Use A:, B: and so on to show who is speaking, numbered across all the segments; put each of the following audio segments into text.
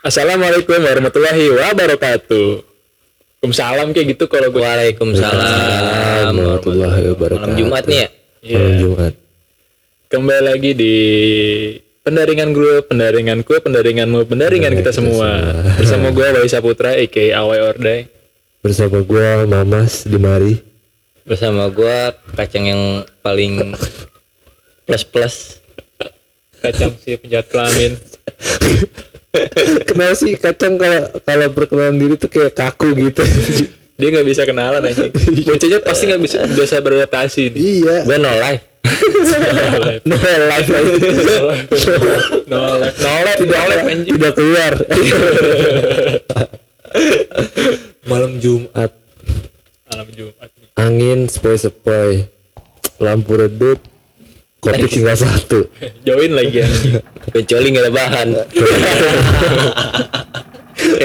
A: Assalamualaikum warahmatullahi wabarakatuh. Waalaikumsalam kayak gitu kalau gue.
B: Waalaikumsalam
C: warahmatullahi wabarakatuh.
B: Malam Jumat nih ya?
C: Malam Jumat.
A: Kembali lagi di pendaringan gue, pendaringanku, pendaringanmu, pendaringan kita semua. Bersama gue Wai Saputra, aka Awai Ordai.
C: Bersama gua Mamas di mari.
B: Bersama gua kacang yang paling plus plus.
A: Kacang si penjahat kelamin.
C: Kenapa sih kacang kalau kalau perkenalan diri tuh kayak kaku gitu.
A: Dia nggak bisa kenalan aja. Bocahnya pasti nggak bisa bisa beradaptasi.
C: iya.
B: Gue no life.
C: No life aja.
A: Nolak, nolak, nolak anjing.
C: Tidak keluar. Malam Jumat.
A: Malam Jumat.
C: Angin sepoi-sepoi. Lampu redup. Kopi tinggal satu.
A: Join lagi anjing.
B: Kecuali nggak ada bahan.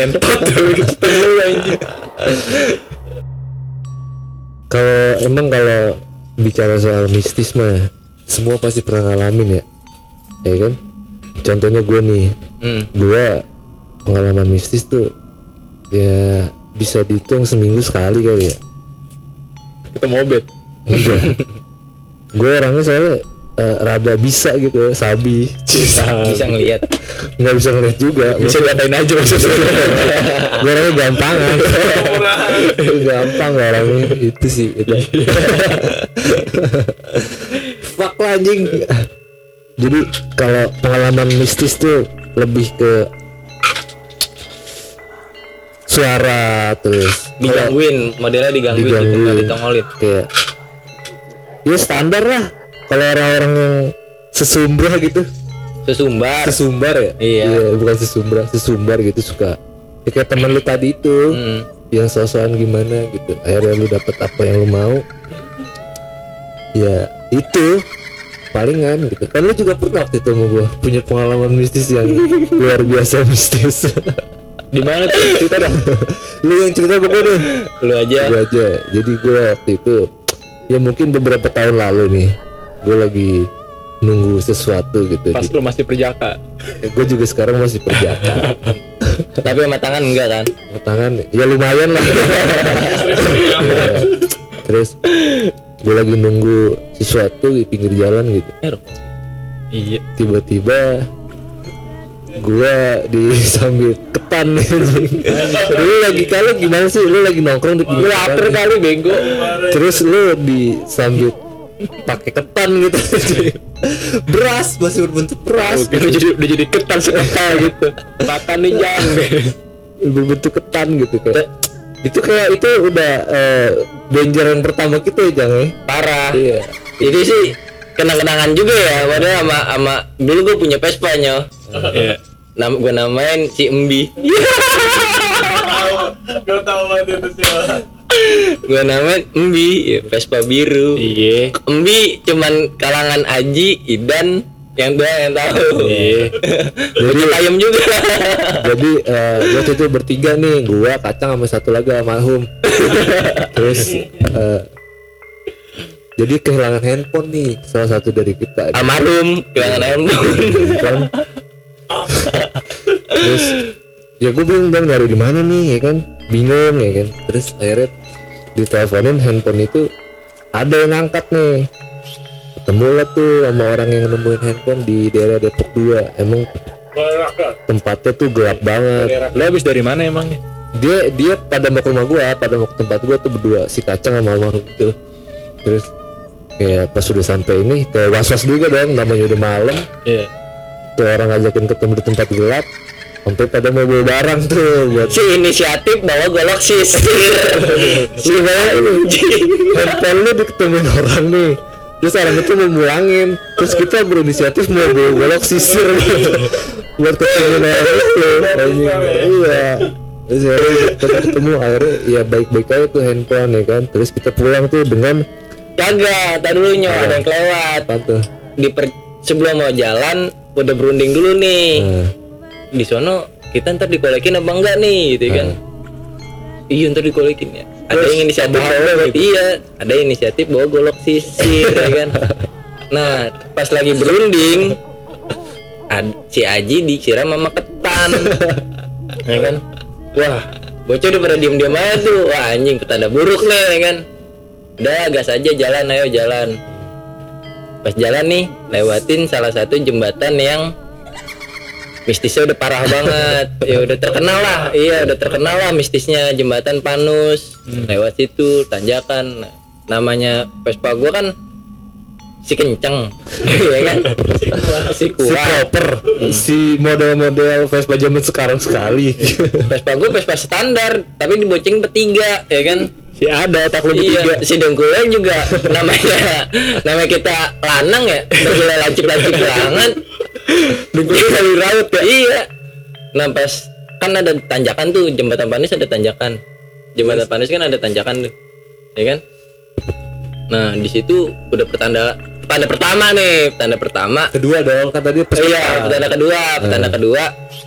A: Entot ketemu anjing.
C: Kalau emang kalau bicara soal mistis mah semua pasti pernah ngalamin ya, ya kan? Contohnya gue nih,
B: Hmm.
C: gue pengalaman mistis tuh ya bisa dihitung seminggu sekali kali ya.
A: Kita mobet.
C: gue orangnya soalnya eh, rada bisa gitu, sabi,
B: Bisa ngelihat.
C: nggak bisa ngeliat juga.
A: Bisa diatain aja maksudnya.
C: gue orangnya gampangan, gampang lah orangnya itu sih. Itu. Fuck lah anjing. Jadi kalau pengalaman mistis tuh lebih ke suara terus
B: Digangguin, modelnya digangguin, gitu,
C: Digangguin.
B: ditongolin.
C: kayak ya standar lah kalau orang-orang yang sesumber gitu.
B: Sesumbar.
C: sesumbar ya?
B: Iya.
C: bukan sesumber sesumbar gitu suka. Ya, kayak temen lu tadi itu
B: Hmm.
C: yang sosokan gimana gitu. Akhirnya lu dapet apa yang lu mau. Ya itu palingan gitu. Kan lu juga pernah waktu itu sama gua punya pengalaman mistis yang luar biasa mistis.
A: Di mana tuh? Cerita dong?
C: lu yang cerita gua deh.
B: Lu aja.
C: gua aja. Jadi gua waktu itu ya mungkin beberapa tahun lalu nih gua lagi nunggu sesuatu gitu
A: Pas lu masih perjaka.
C: gue juga sekarang masih perjaka
B: Tapi sama tangan enggak kan?
C: tangan ya lumayan lah Ya. terus gue lagi nunggu sesuatu di pinggir jalan gitu
A: Iya.
C: tiba-tiba gue disambit ketan lu lagi kali gimana sih lu lagi nongkrong di pinggir
A: Lapar
C: jalan
A: kali bego.
C: terus lu disambit pakai ketan gitu beras masih berbentuk beras
A: Udah jadi udah jadi ketan seketal gitu. Makan nih jang.
C: berbentuk ketan gitu kayak itu kayak itu udah eh, danger yang pertama kita ya Jang ya
B: Parah.
C: iya
B: Jadi sih kenang-kenangan juga ya. Padahal sama sama dulu gue punya Vespa nyo.
A: Iya.
B: Nama gue namain si Embi.
D: Gue tau banget itu sih
B: gue namain Embi, ya, Vespa biru.
A: Iya.
B: Embi cuman kalangan Aji, Idan yang dua yang tahu.
A: Iya.
B: Jadi ayam juga.
C: jadi eh, waktu itu bertiga nih gua kacang sama satu lagi almarhum terus eh, jadi kehilangan handphone nih salah satu dari kita
B: Almarhum kehilangan handphone.
C: kan terus ya gue bingung dong nyari di mana nih ya kan bingung ya kan terus akhirnya diteleponin handphone itu ada yang ngangkat nih. Ketemu lah tuh sama orang yang nemuin handphone di daerah Depok 2 emang tempatnya tuh gelap banget.
A: Lo habis dari mana emangnya?
C: dia dia pada mau ke rumah gua pada mau ke tempat gua tuh berdua si kacang sama almarhum itu. Terus kayak pas udah sampai ini kayak was was juga dong namanya udah malam.
A: Iya.
C: tuh orang ngajakin ketemu di tempat gelap sampai pada mau bawa barang tuh buat
B: si inisiatif bawa golok
C: si bayangin handphone lu diketemuin orang nih. Terus orang itu mau mulangin. Terus kita berinisiatif mau bawa golok sisir buat ketemu orang itu. Iya. Terus akhirnya kita ketemu akhirnya ya baik-baik aja tuh handphone ya kan. Terus kita pulang tuh dengan
B: Kagak, tadi dulu nyo. Ada yang kelewat. Di per- sebelum mau jalan udah berunding dulu nih.
C: nah,
B: Di sono kita ntar dikolekin apa enggak nih gitu kan. Iya ntar dikolekin ya. Ada yang inisiatif bawa, iya, ada inisiatif bawa golok sisir ya kan. Nah, pas lagi berunding ad- si Aji dikira mama ketan. ya kan wah bocah udah pada diem diem aja tuh wah anjing petanda buruk nih ya kan udah gas aja jalan ayo jalan pas jalan nih lewatin salah satu jembatan yang mistisnya udah parah banget. Ya udah terkenal lah. Iya udah terkenal lah mistisnya. Jembatan Panus lewat situ tanjakan. Namanya Vespa gua kan si kenceng. Ya kan? Si
C: si
B: kuat
C: proper. Si model-model Vespa zaman sekarang sekali.
B: Vespa gue Vespa standar tapi diboceng bertiga ya kan?
A: Si ada tak lu
B: iya si dengkulnya juga. Namanya namanya kita lanang ya? Dengkulnya lancip-lancip banget dengkulnya kali raut ya? Iya. Nah pas kan ada tanjakan tuh jembatan panis ada tanjakan. Jembatan panis kan ada tanjakan tuh ya kan? Nah di situ udah pertanda tanda pertama nih tanda pertama.
C: Kedua dong kan tadi pas
B: iya petanda kedua petanda kedua.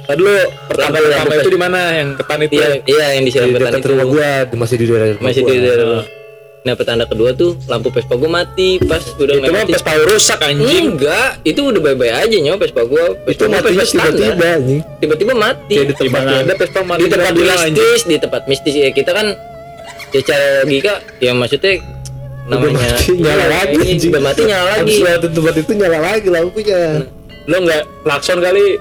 A: Tadi dulu pertama pertama itu di mana? Yang ketan itu?
B: iya iya yang di
C: dekat
B: itu.
C: rumah gua masih di daerah
B: masih di daerah nah petanda kedua tuh lampu Vespa gua mati pas udah
A: Itu mah
B: ngelewatin
A: Vespa rusak. Anjing.
B: enggak itu udah bye-bye aja nyawa Vespa gua.
C: Itu
B: Vespa standar.
C: tiba-tiba anjing.
B: Tiba-tiba mati.
A: Kayak di tempat ada Vespa mati.
B: Di tempat mistis di tempat mistis. Ya kita kan secara logika ya maksudnya namanya
C: mati, nyala lagi,
B: udah mati nyala lagi.
C: Lewatin tempat itu nyala lagi lampunya.
A: Lo nggak klakson kali?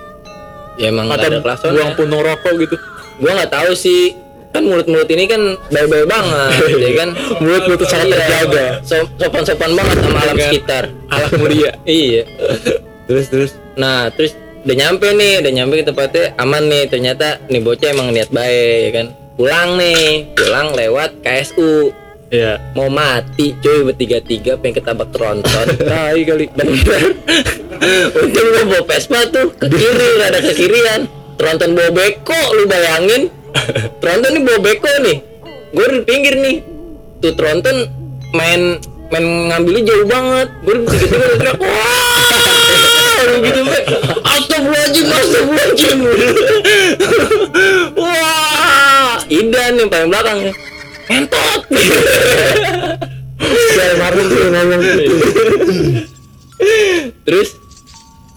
B: Ya emang ada klakson
A: buang
B: ya.
A: puntung rokok gitu?
B: gua nggak tahu sih kan mulut-mulut ini kan bye-bye banget ya kan
A: Mulut-mulut sangat
B: Iya,
A: terjaga.
B: so- sopan-sopan banget sama alam
A: Dengan
B: sekitar
A: Alat mulia.
B: iya
C: terus terus
B: Nah, terus udah nyampe nih, udah nyampe ke tempatnya aman nih. Ternyata nih bocah emang niat baik ya kan. Pulang nih, pulang lewat KSU.
A: Iya.
B: Mau mati cuy bertiga-tiga pengen ketabak tronton.
A: Tai kali.
B: Bener. Untung gua bawa Vespa tuh ke kiri, rada ke kirian. Tronton bawa beko, lu bayangin. Tronton nih bawa beko nih. Gue di pinggir nih. Tuh Tronton main main ngambilnya jauh banget. Gue tiga-tiga udah teriak, wah, gitu be. Astagfirullahaladzim, astagfirullahaladzim. Wah, Idan yang paling belakang nih. Entot.
C: saya Martin tuh ngomong gitu
B: Terus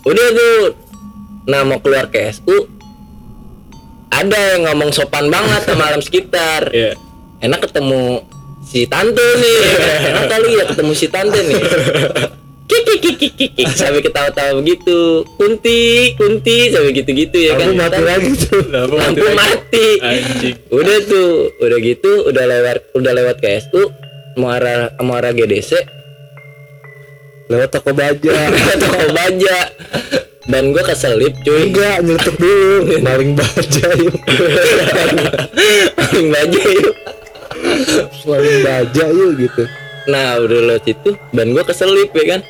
B: udah tuh nah mau keluar ke SU ada yang ngomong sopan banget sama alam sekitar.
A: Iya.
B: enak ketemu si tante nih. Enak kali ya ketemu si tante nih. Kiki kiki kiki sampai ketawa-tawa begitu. Kunti kunti. Sampai gitu-gitu ya kan.
C: Lampu mati lagi tuh.
A: Lampu
B: mati udah tuh udah gitu udah lewat udah lewat ke SU mau arah mau arah GDC
C: lewat toko baja.
B: Toko baja dan gue keselip cuy.
C: Enggak nyeletuk dulu. Maling baja yuk.
B: Paling baja yuk.
C: Maling baja yuk gitu.
B: Nah udah lewat situ dan gue keselip ya kan?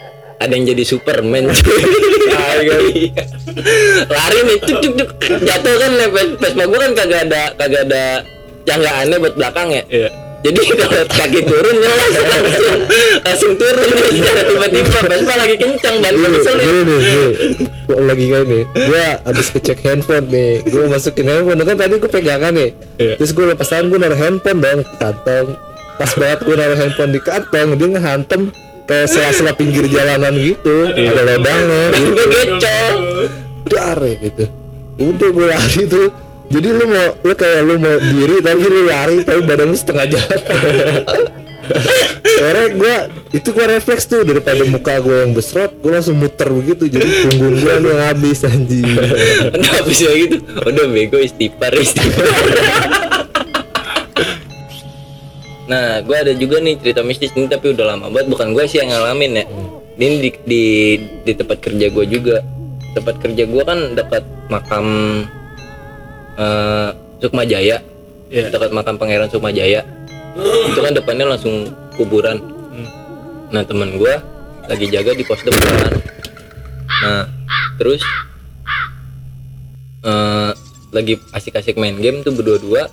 B: Ada yang jadi Superman. Cuy lari nih cuk cuk cuk. Jatuh kan Ves- Vespa gue kan kagak ada kagak ada janggaannya buat belakang ya?
A: Iya.
B: Jadi kalau kaki turun ya langsung langsung, turun secara tiba-tiba Vespa lagi kencang dan gue
C: nih, gini. Gua lagi kayak nih. Gua habis ngecek handphone nih. Gua masukin handphone kan tadi gua pegangan nih.
A: Iya.
C: Terus gua lepas tangan gua naruh handphone dong ke kantong. Pas banget gua naruh handphone di kantong, dia ngehantem kayak sela-sela pinggir jalanan gitu. Ada lubangnya gitu.
B: gue gecol
C: Dar ya gitu. Udah gua lari tuh. Jadi lu mau lu kayak lu mau diri tapi lu lari tapi badan lu setengah jalan. Akhirnya gue itu gue refleks tuh daripada muka gue yang besrot gue langsung muter begitu jadi punggung gue yang habis anjing
B: Kenapa bisa gitu? Udah bego istighfar istighfar. nah, gue ada juga nih cerita mistis ini tapi udah lama banget. Bukan gue sih yang ngalamin ya. Ini di di, di tempat kerja gue juga. Tempat kerja gue kan dekat makam eh Sukma Jaya.
A: Iya.
B: Dekat makam Pangeran Sukma Jaya. Itu kan depannya langsung kuburan. Nah temen gue lagi jaga di pos depan. Nah terus eh lagi asik-asik main game tuh berdua-dua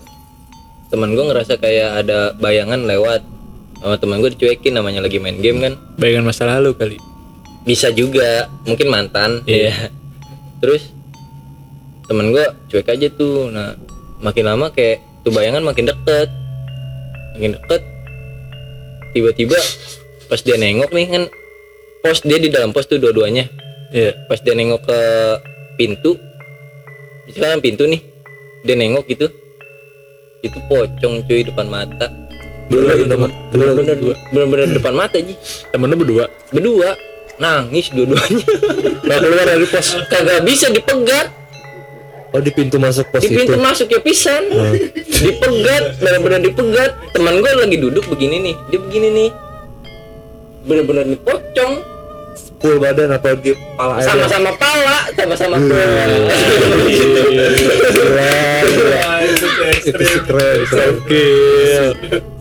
B: temen gue ngerasa kayak ada bayangan lewat sama temen gue dicuekin namanya lagi main game kan
A: Bayangan masa lalu kali.
B: bisa juga mungkin mantan
A: Iya.
B: ya terus temen gue cuek aja tuh. Nah makin lama kayak tuh bayangan makin deket. Makin deket tiba-tiba pas dia nengok nih kan pos dia di dalam pos tuh dua-duanya.
A: Iya.
B: pas dia nengok ke pintu misalkan pintu nih dia nengok gitu. Itu pocong cuy depan mata. Bener-bener bener-bener depan mata ji.
A: Temen lu berdua?
B: Berdua. Nangis dua-duanya.
C: Nggak keluar dari pos.
B: kagak bisa dipegat
C: Oh di pintu masuk pos
B: di
C: itu.
B: pintu masuk ya pisan. Dipegat benar-benar dipegat teman gue lagi duduk begini nih dia begini nih. Benar-benar dipocong
C: Full badan apa di pala aja.
B: sama-sama pala sama-sama
D: itu
C: Itu sih keren.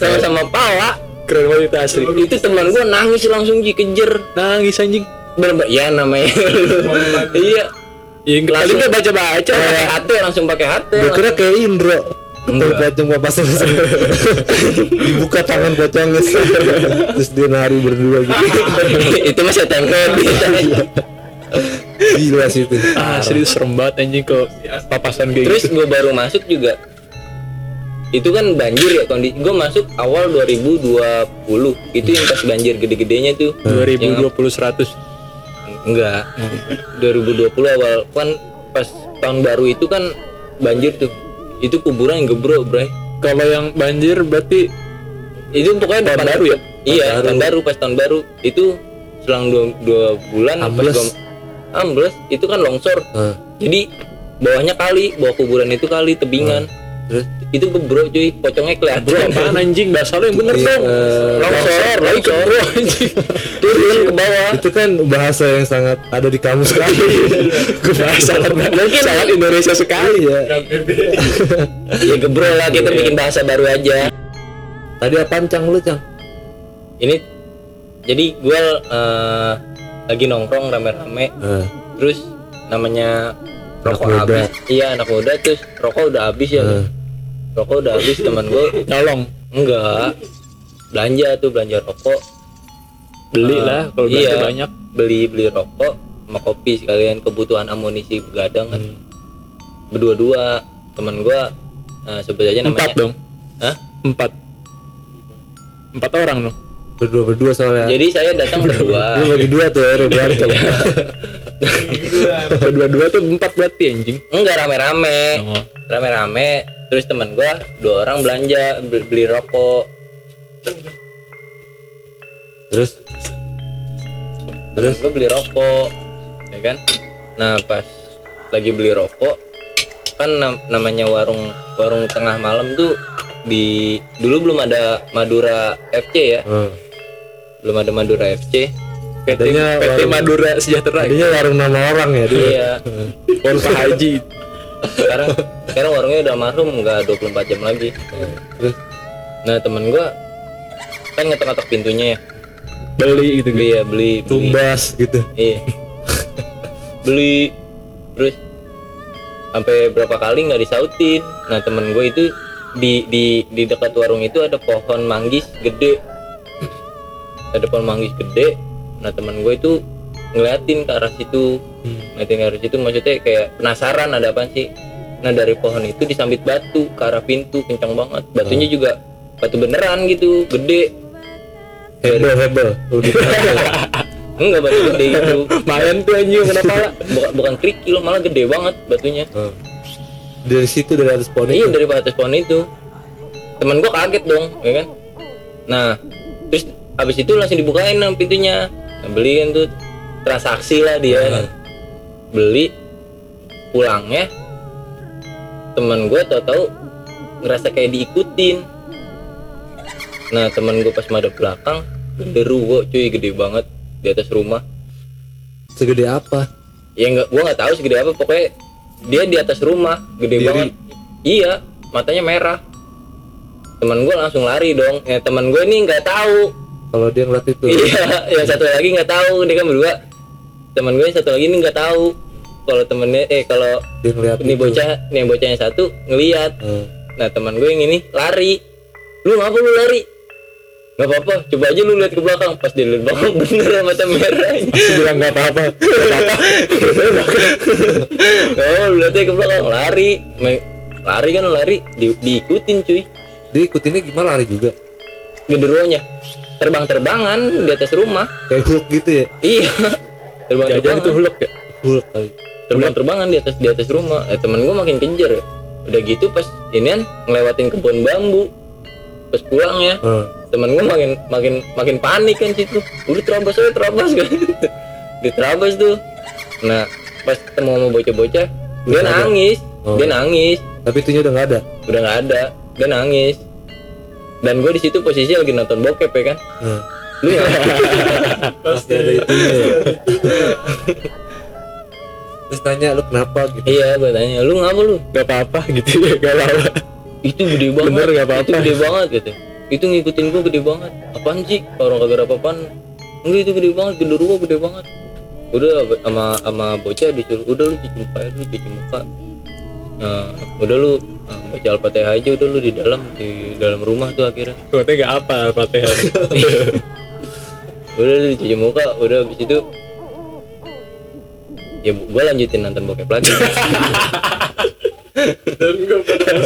B: sama-sama pala.
A: Keren banget itu asli.
B: Itu teman gue nangis langsung ji kejer.
A: Nangis anjing.
B: Bener ya namanya. Iya
A: ya kali
B: langsung
A: nggak baca baca
B: pakai hati langsung pakai hati.
C: Gue kira kayak Indro. Ketemu pocong papas selesai. Dibuka tangan pocongnya. Terus dia nari berdua gitu.
B: itu masih tempel
C: Gila sih itu.
A: asli serem banget anjing kok papasan kayak
B: terus
A: gitu.
B: gue baru masuk juga. Itu kan banjir ya kondisi gue masuk awal 2020 itu yang pas banjir gede-gedenya tuh.
A: 2020
B: Yang-
A: 100
B: enggak. 2020 awal. Kan pas tahun baru itu kan banjir tuh. Itu kuburan yang gebrok bray.
A: Kalau yang banjir berarti
B: itu pokoknya
A: Tahun
B: depan
A: baru ya?
B: iya tahun baru. pas tahun baru. Itu selang dua, dua bulan
C: Ambles.
B: ambles. Itu kan longsor.
C: Nah,
B: jadi bawahnya kali bawah kuburan itu kali tebingan
C: terus
B: itu gebrok cuy pocongnya
A: bro
B: kelihatan
A: apaan anjing? Bahasa lu yang bener
C: Iya,
A: dong.
C: eh,
B: longsor longsor turun ke bawah.
C: Itu kan bahasa yang sangat ada di kamus sekali.
A: bahasa mungkin sangat Indonesia sekali
C: ya.
B: ya gebrok lah kita bikin bahasa baru aja.
C: Tadi apaan cang? Lu cang?
B: ini jadi gue eh, lagi nongkrong rame-rame.
C: Nah,
B: terus namanya rokok habis. Iya anak muda terus rokok udah habis ya. Rokok udah habis teman gue
A: nyolong.
B: Enggak. Belanja tuh belanja rokok.
A: Beli lah kalau belanja
B: iya.
A: banyak.
B: Beli beli rokok sama kopi sekalian kebutuhan amunisi begadang kan.
A: Hmm.
B: berdua-dua. Teman gue eh, sebut aja namanya.
A: Empat dong.
B: Hah?
A: empat. Empat orang dong
C: berdua berdua soalnya.
B: jadi saya datang berdua.
C: Lu bagi dua tuh ya, berantem.
A: berdua-dua tuh empat berarti anjing.
B: Enggak rame-rame.
A: Oh.
B: rame-rame. Terus teman gue dua orang belanja beli, beli rokok.
C: Terus?
B: Terus gue beli rokok ya kan? Nah pas lagi beli rokok kan nam- namanya warung warung tengah malam tuh di dulu belum ada Madura FC ya?
C: Eh,
B: belum ada Madura FC
A: PT,
C: Adanya
A: PT
C: warung-
A: Madura Sejahtera.
C: tadinya warung nama orang ya dia.
B: iya.
A: Warung Pak Haji
B: sekarang sekarang warungnya udah almarhum nggak 24 jam lagi. Nah temen gua kan ngetok-ngetok pintunya ya.
A: Beli gitu
B: beli ya beli beli.
C: Tumbas gitu.
B: iya. Beli terus? Sampai berapa kali nggak disautin. Nah temen gue itu di di di dekat warung itu ada pohon manggis gede. Ada pohon manggis gede nah temen gue itu ngeliatin ke arah situ. Ngeliatin ke arah situ maksudnya kayak penasaran ada apa sih. Nah dari pohon itu disambit batu ke arah pintu kencang banget. Batunya juga batu beneran gitu gede.
C: Hebel hebel.
B: Enggak batu gede gitu.
A: Main tuh anjing kenapa? Lah
B: bukan bukan kerikil malah gede banget batunya.
C: Eh. Dari situ dari atas pohon
B: iya
C: itu.
B: dari atas pohon itu. Teman gua kaget dong ya kan? Nah terus habis itu langsung dibukain pintunya nah, beliin tuh transaksi lah dia. Kan. beli pulangnya teman gua tau-tau ngerasa kayak diikutin. Nah teman gua pas madep belakang genderuwo cuy gede banget di atas rumah.
C: Segede apa?
B: ya nggak gua nggak tahu segede apa pokoknya dia di atas rumah gede
C: Diri.
B: banget. Iya matanya merah. Teman gua langsung lari dong. Ya teman gue ini nggak tahu
C: Kalau dia ngeliat itu.
B: iya yang satu lagi nggak tahu dia kan berdua. Teman gue yang satu lagi ini nggak tahu. Kalau temennya eh kalau
C: Dia ngeliat
B: ini bocah ini yang bocah yang satu ngeliat.
C: Eh.
B: nah teman gue yang ini lari. Lu ngapa lu lari. Nggak apa-apa coba aja lu lihat ke belakang. Pas dia lihat belakang bener mata merah
C: bilang nggak apa-apa.
B: oh lu lihatnya ke belakang lari. Lari kan lari. Di, diikutin cuy.
C: Dia ikutinnya gimana lari juga?
B: genderuwonya terbang-terbangan di atas rumah.
C: Kayak Hulk gitu ya.
B: iya.
A: Jajan itu
B: terbang-terbangan
A: huluk ya?
C: Hulk kali.
B: terbang-terbangan di atas di atas rumah. Eh, temen gue makin kejar. Ya udah gitu pas ini kan ngelewatin kebun bambu. Pas pulang ya
C: Heeh.
B: temen gue makin makin makin panik kan situ. Udah terabas aja terabas kan. Diterabas tuh. Nah pas ketemu sama bocah-bocah dia
C: ada?
B: nangis.
C: Oh.
B: dia nangis.
C: Tapi itunya udah nggak ada?
B: Udah nggak ada. Dia nangis dan gue di situ posisi lagi nonton bokep ya kan?
C: Heeh.
B: lu ya?
C: Pasti ada ya. terus tanya lu kenapa? gitu.
B: Iya gue tanya lu ngapa lu?
A: Gak apa-apa gitu. Ya, gak apa-apa.
B: itu gede banget.
A: Bener, nggak apa-apa.
B: itu gede banget gitu. Itu ngikutin gua gede banget. Apaan sih? Orang kagak apa-apaan. Enggak itu gede banget. Genderuwo gede banget. Udah sama sama bocah disuruh udah lu cuci muka ya, lu cuci muka. Nah, udah lu baca al-fatihah aja udah lu di dalam di dalam rumah tuh akhirnya.
A: Teh gak apa Fatihah.
B: udah lu cuci muka udah habis itu. Ya gua lanjutin nonton bokep lagi.
D: Dan pada